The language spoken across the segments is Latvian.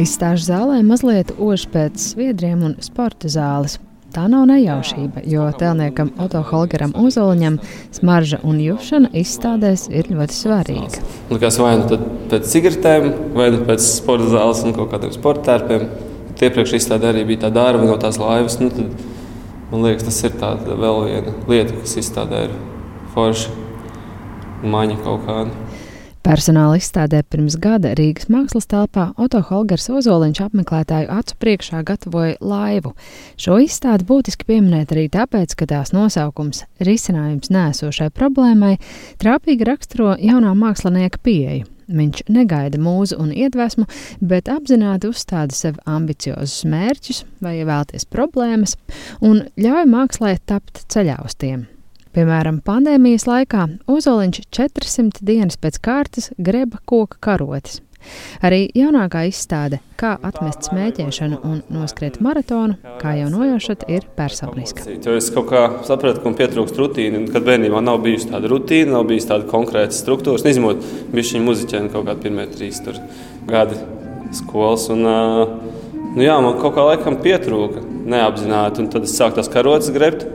Izstāžu zālē mazliet ož pēc sviedriem un sporta zāles. Tā nav nejaušība, jo tēlniekam Oto Holgeram Ozoliņam smarža un jušana izstādēs ir ļoti svarīga. Likās vai nu pēc cigaretēm, vai nu pēc sporta zāles un kaut kādiem sporta tērpiem. Iepriekš izstādē arī bija tā dārva no tās laivas. Nu, tad, man liekas, tas ir vēl viena lieta, kas izstādē ir forša maņa kaut kāda. Personāla izstādē pirms gada Rīgas mākslas telpā Oto Holgers Ozoliņš apmeklētāju acu priekšā gatavoja laivu. Šo izstādi būtiski pieminēt arī tāpēc, ka tās nosaukums - risinājums nēsošai problēmai - trāpīgi raksturo jaunā mākslinieka pieeju. Viņš negaida mūzu un iedvesmu, bet apzināti uzstāda sev ambiciozus mērķus vai vēlties problēmas un ļauj mākslē tapt ceļā uz tiem. Piemēram, pandēmijas laikā Ozoliņš 400 dienas pēc kārtas greba koka karotes. Arī jaunākā izstāde, kā atmest smēķēšanu un noskriet maratonu, kā jau nojaušat, ir personiska. Es kaut kā sapratu, ka man pietrūkst rutīna. Kad bērnībā nav bijusi tāda rutīna, nav bijusi tāda konkrēta struktūra. Izņemot bišķiņu muziķēnu kaut kādu pirmie trīs gadi skolas. Un, nu jā, man kaut kā laikam pietrūka neapzināti. Un tad es sāku tās karotes grebt.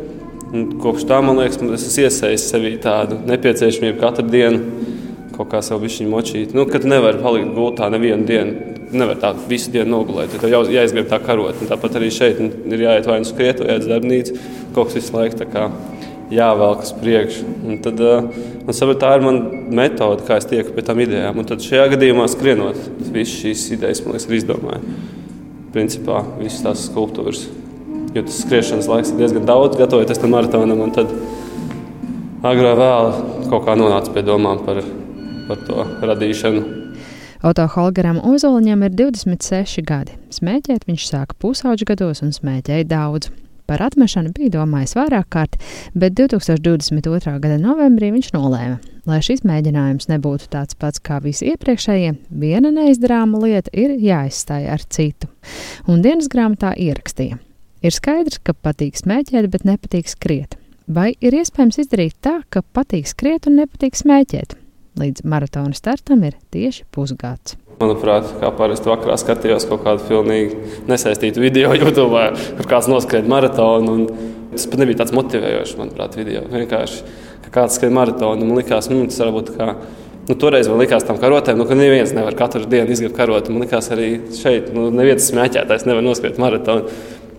Un kopš tā, man liekas, es esmu iesaistīts sevī tādu nepieciešamību katru dienu kaut kā sev bišķiņu močīt. Nu, kad nevar palikt gultā nevienu dienu. Nevar tā visu dienu nogulēt. Tad jau jāizgrib tā karot. Un tāpat arī šeit ir jāiet vai nu skriet, vai aiz darbnīcu. Kaut kas visu laiku jāvelk uz priekšu. Un tad man saprot, tā ir mana metode, kā es tieku pie tām idejām. Un tad šajā gadījumā skrienot, visas šīs idejas man liekas, ir izdomājis. Principā visas tās skulptūras. Jo tas skriešanas laiks ir diezgan daudz, gatavoties tam maratonam. Tad agrāk vēl kaut kā nonāca pie domām par, par to radīšanu. Oto Holgeram Ozoliņam ir 26 gadi. Smēķēt viņš sāka pusauģu gados un smēķēja daudz. Par atmešanu bija domājis vairāk kārt, bet 2022. gada novembrī viņš nolēma, lai šis mēģinājums nebūtu tāds pats kā visi iepriekšējie, viena neizdarāma lieta ir jāizstāj ar citu. Un dienas grāmatā ierakstīja: Ir skaidrs, ka patīk smēķēt, bet nepatīk skriet. Vai ir iespējams izdarīt tā, ka patīk skriet un nepatīk smēķēt? Līdz maratona startam ir tieši pusgads. Manuprāt, kā parasti vakarā skatījos kaut kādu pilnīgi nesaistītu video YouTube, kur kāds noskrēja maratonu. Tas pat nebija tāds motivējošs, manuprāt, video. Vienkārši, ka kāds skrien maratonu, man likās, nu, tas varbūt kā. Nu, toreiz man likās, tam karotēm, nu, ka neviens nevar katru dienu izgūt karoti. Man likās, arī šeit, nu, neviens smēķētājs nevar noskriet maratonu.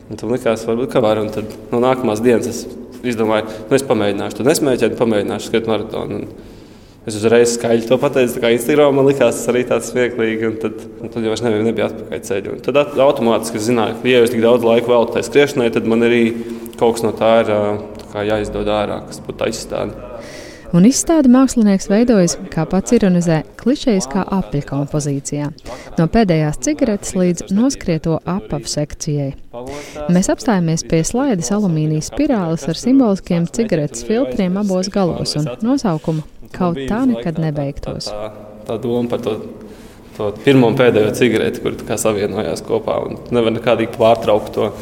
Un tam likās, varbūt, ka var. Tad no nākamās dienas es izdomāju, nu, es pamēģināšu. Tad nesmēķēju, pamēģināšu skriet maratonu. Es uzreiz skaļi to pateicu, kā Instagram man likās tas arī tāds smieklīgi. Un tad, un tad jau es nebiju, nebiju atpakaļ ceļu. Un tad automātiski es zināju, ka, ja es tik daudz laika veltu tai skriešanai, tad man arī kaut kas no tā ir tā jāizdod ārā, kas būtu aizstāvīgi un izstādi mākslinieks veidojas, kā pats ironizē, klišejiskā apļa kompozīcijā, no pēdējās cigaretes līdz noskrieto apavu sekcijai. Mēs apstājāmies pie slaidas alumīnijas spirāles ar simboliskiem cigaretes filtriem abos galos un nosaukumu Kaut tā nekad nebeigtos. Tā, tā doma par to to pirmo un pēdējo cigareti, kur savienojās kopā. Nevar nekādīgi pārtraukt to,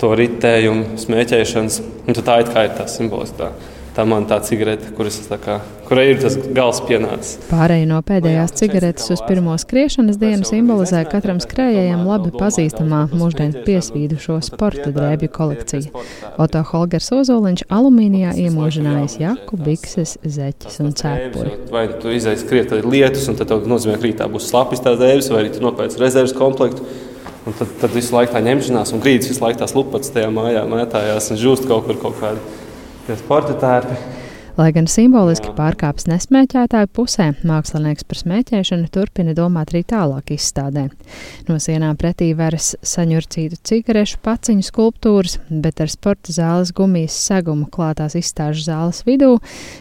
to ritējumu, smēķēšanas. Un tā ir kā tā simboliska tā man tā cigarete, kuras, tā kā, kurai ir tas gals pienācis. Pārējai no pēdējās cigaretes uz pirmo skriešanas dienu simbolizē katram skrējējam labi pazīstamā mūždien piesvīdušo sporta drēbju kolekcija. Oto Holgers Ozoliņš alumīnijā iemūžinājis jaku, bikses, zeķes un cepuri. Vai tu izaiz skriet, lietus, un tad nozīmē, ka rītā būs slapjas tās drēbes, vai arī tu nopēc rezerves komplektu. Un tad, tad visu laiku tā ņemšanās, un grīdas visu laiku tās lupas tajā mājā mētājās un žūst kaut kur kaut kādā tie sporta tērpi. Lai gan simboliski pārkāpjas nesmēķētāju pusē, mākslinieks par smēķēšanu turpina domāt arī tālāk izstādē. No sienām pretī veras saņurcītu cigarešu paciņu skulptūras, bet ar sporta zāles gumijas segumu klātās izstāžu zāles vidū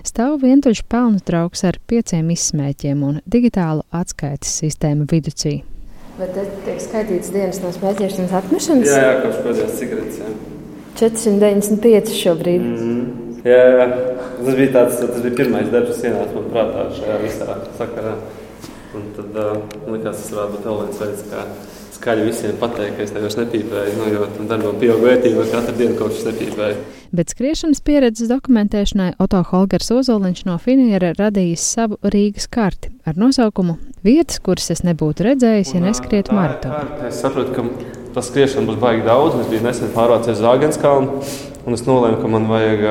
stāv vientuļš pelnu trauks ar pieciem izsmēķiem un digitālu atskaites sistēmu viducī. Vai te tiek skaitīts dienas no smēķēšanas atmešanas? Jā, jā kopš pēdējās cigaretes. Jā. 495 šobrīd. Mm -hmm. Jā, jā, tas bija, tāds, tas bija pirmais darbs, kas ienāca man prātā šajā visā sakarā. Un tad uh, likās, tas varētu būt vēl viens veids, kā skaļi visiem pateikt, ka es vairs nepīpēju, nu, jo tam darbam pieaug vērtība katru dienu, kopš es nepīpēju. Bet skriešanas pieredzes dokumentēšanai Oto Holgers Ozoliņš no Finiera radījis savu Rīgas karti ar nosaukumu Vietas, kuras es nebūtu redzējis, ja neskrietu maratonu. Es saprotu, ka tas skriešana būs baigi daudz. Es biju nesen pārvācies uz Zāgenskalnu, un es nolēmu, ka man vajag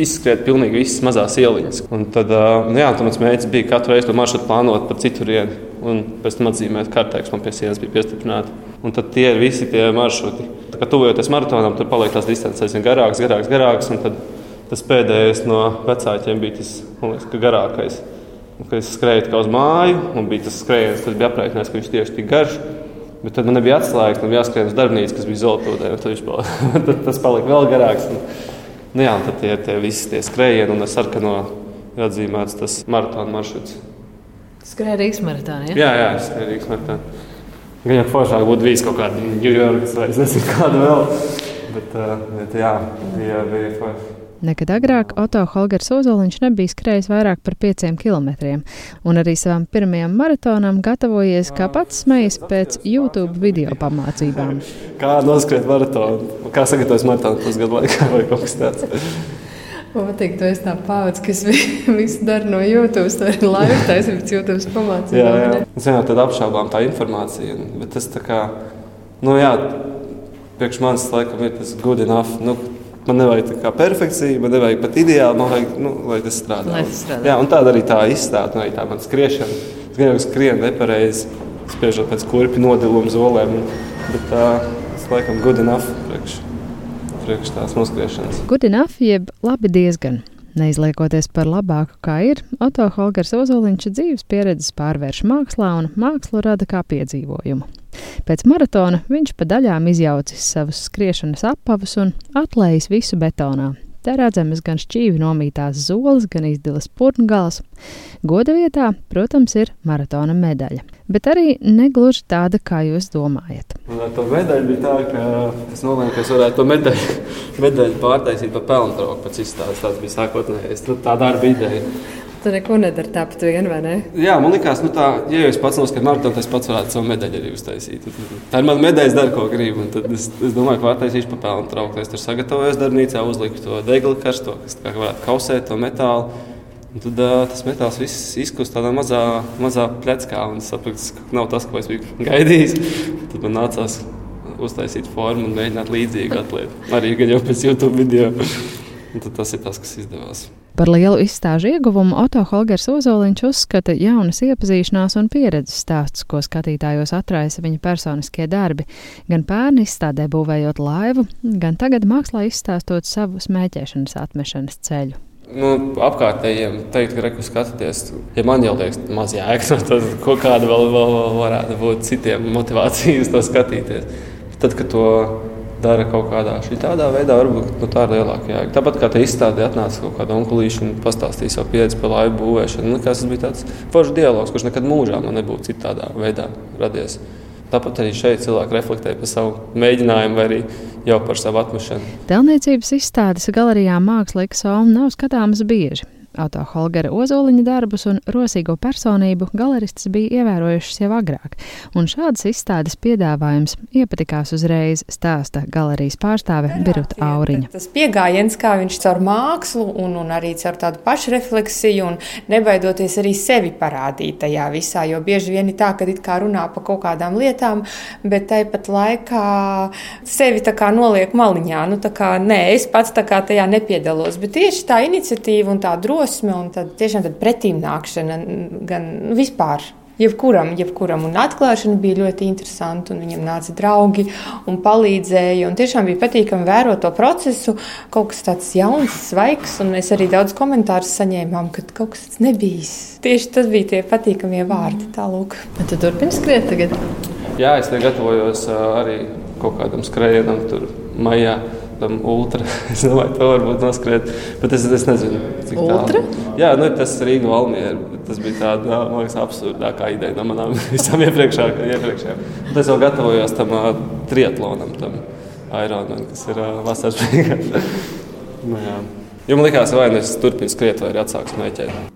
izskriet pilnīgi visas mazās ieliņas. Un tad, nu jā, tad mans mērķis bija katru reizi to maršrutu plānot pa citurienu. Un pēc tam atzīmēt kartē, kas man pie sienas bija piestiprināta. Un tad tie ir visi tie maršruti. Tā kā tuvojoties maratonam, tad paliek tās distances aizvien garākas, garākas, garākas. Tad tas pēdējais no vecākiem bija tas liekas, garākais. Un, kad es skrēju uz māju, un bija tas skrējiens, tas bija aprēķināts, ka viņš tieši tik garš. Bet tad man nebija atslēgas, man bija jāskrien uz darbnīcu, kas bija Zolotūdē. Tad, tad tas palika vēl garāks. Un, nu jā, tad tie tie visi tie skrējieni un ar sarkano ir atzīmēts tas maratona maršruts. Skrēja Rīgas maratonā. Ja? Jā, jā, skrēja Rīgas maratonā. Gan jau foršāk būtu bijis kaut kāda Ņujorkas vai es nezinu, kāda vēl. Bet, uh, bet jā, bija, bija forši. Nekad agrāk Oto Holgers Ozoliņš nebija skrējis vairāk par pieciem kilometriem, un arī savam pirmajam maratonam gatavojies, kā pats smejas pēc YouTube video pamācībām. Kā noskriet maratonu? Kā sagatavojas maratonu pusgadu laikā vai kaut kas tāds? Man patīk, tu esi tā pāvis, kas visu dara no YouTube, tā ir laiva taisības YouTube pamācībām. Jā, jā. Vienmēr tad apšaubām tā informācija, bet tas tā kā, nu jā, priekš manis laikam ir tas good enough. Nu, Man nevajag tā kā perfekcija, man nevajag pat ideāli, man vajag, nu, lai tas strādā. Lai tas strādā. Jā, un tāda arī tā izstāde, arī tā man skriešana. Es gan jau skrienu nepareizi, spiežot pēc kurpju nodiluma zolēm, bet tā, tas laikam good enough priekš, priekš tās noskriešanas. Good enough, jeb labi diezgan. Neizliekoties par labāku, kā ir, Oto Holgers Ozoliņš dzīves pieredzes pārvērš mākslā un mākslu rada kā piedzīvojumu. Pēc maratona viņš pa daļām izjaucis savus skriešanas apavus un atlējis visu betonā. Te redzamas gan šķīvi nomītās zoles, gan izdilas purngalas. Goda vietā, protams, ir maratona medaļa, bet arī negluži tāda, kā jūs domājat. Ar to medaļu bija tā, ka es nolēmu, ka es varētu to medaļu, medaļu pārtaisīt par pelnu trauku pēc izstādes. Tas bija sākotnējais. Tā darba ideja. Tu neko nedari tāpat vien, vai ne? Jā, man liekas, nu tā, ja es pats noskatu maratonu, tad es pats varētu savu medaļu arī uztaisīt. Tā ir mana medaļa, dara, ko gribu. Tad es, es domāju, ka pārtaisīšu pa pelnu trauku. Es tur sagatavojos darbnīcā, uzliku to degli karsto, kas kā varētu kausēt to metālu. Un tad uh, tas metāls viss izkust tādā mazā, mazā pleckā. Un es sapratu, ka nav tas, ko es biju gaidījis. Tad man nācās uztaisīt formu un mēģināt līdzīgu atlietu. Arī jau pēc YouTube video. Un tad tas ir tas, kas izdevās. Par lielu izstāžu ieguvumu Oto Holgers Ozoliņš uzskata jaunas iepazīšanās un pieredzes stāstus, ko skatītājos atraisa viņa personiskie darbi, gan pērni izstādē būvējot laivu, gan tagad mākslā izstāstot savu smēķēšanas atmešanas ceļu. Nu, apkārtējiem teikt, ka reku skatāties, ja man jau liekas, maz jēga, tad kāda vēl, vēl, vēl varētu būt citiem motivācijas to skatīties. Tad, kad to dara kaut kādā tādā veidā, varbūt nu, tā ir lielāka jēga. Tāpat kā te izstādē atnāca kaut kāda onkulīša un pastāstīja savu pieredzi par laivu būvēšanu. Nu, tas bija tāds foršs dialogs, kurš nekad mūžā man nebūtu citādā veidā radies. Tāpat arī šeit cilvēki reflektē par savu mēģinājumu, vai arī jau par savu atmešanu. Tēlniecības izstādes galerijā Mākslinieks Solna nav skatāmas bieži. Auto Holgera Ozoliņa darbus un rosīgo personību galeristas bija ievērojušas jau agrāk, un šādas izstādes piedāvājums iepatikās uzreiz, stāsta galerijas pārstāve Birta Auriņa. Tas pieejams, kā viņš caur mākslu un, un arī caur tādu pašrefleksiju un nebaidoties arī sevi parādīt tajā visā, jo bieži vien ir tā, ka it kā runā par kaut kādām lietām, bet tāpat laikā sevi tā kā noliek maliņā. Nu, tā kā, nē, es pats tā kā tajā nepiedalos, bet tieši tā iniciatīva un tā drosme drosme un tad tiešām pretīm nākšana gan nu, vispār. Jebkuram, jebkuram, un atklāšana bija ļoti interesanta. Viņam nāca draugi un palīdzēja. Un tiešām bija patīkami vērot to procesu. Kaut kas tāds jauns, svaigs, un mēs arī daudz komentāru saņēmām, ka kaut kas tāds nebija. Tieši tas bija tie patīkamie vārdi. Tālūk. Bet tu turpini skriet tagad? Jā, es gatavojos arī kaut kādam skrējienam tur maijā tam ultra. Es domāju, to varbūt noskriet. Bet es, es nezinu, cik ultra? tā. Jā, nu, tas ir Rīga Valmiera. Tas bija tāds, man liekas, absurdākā ideja no manām visām iepriekšējām. Es jau gatavojos tam uh, triatlonam, tam Ironam, kas ir uh, vasaras beigās. nu, jā. Jo man liekas, vai nu es turpinu skriet, vai arī atsāku smēķēt.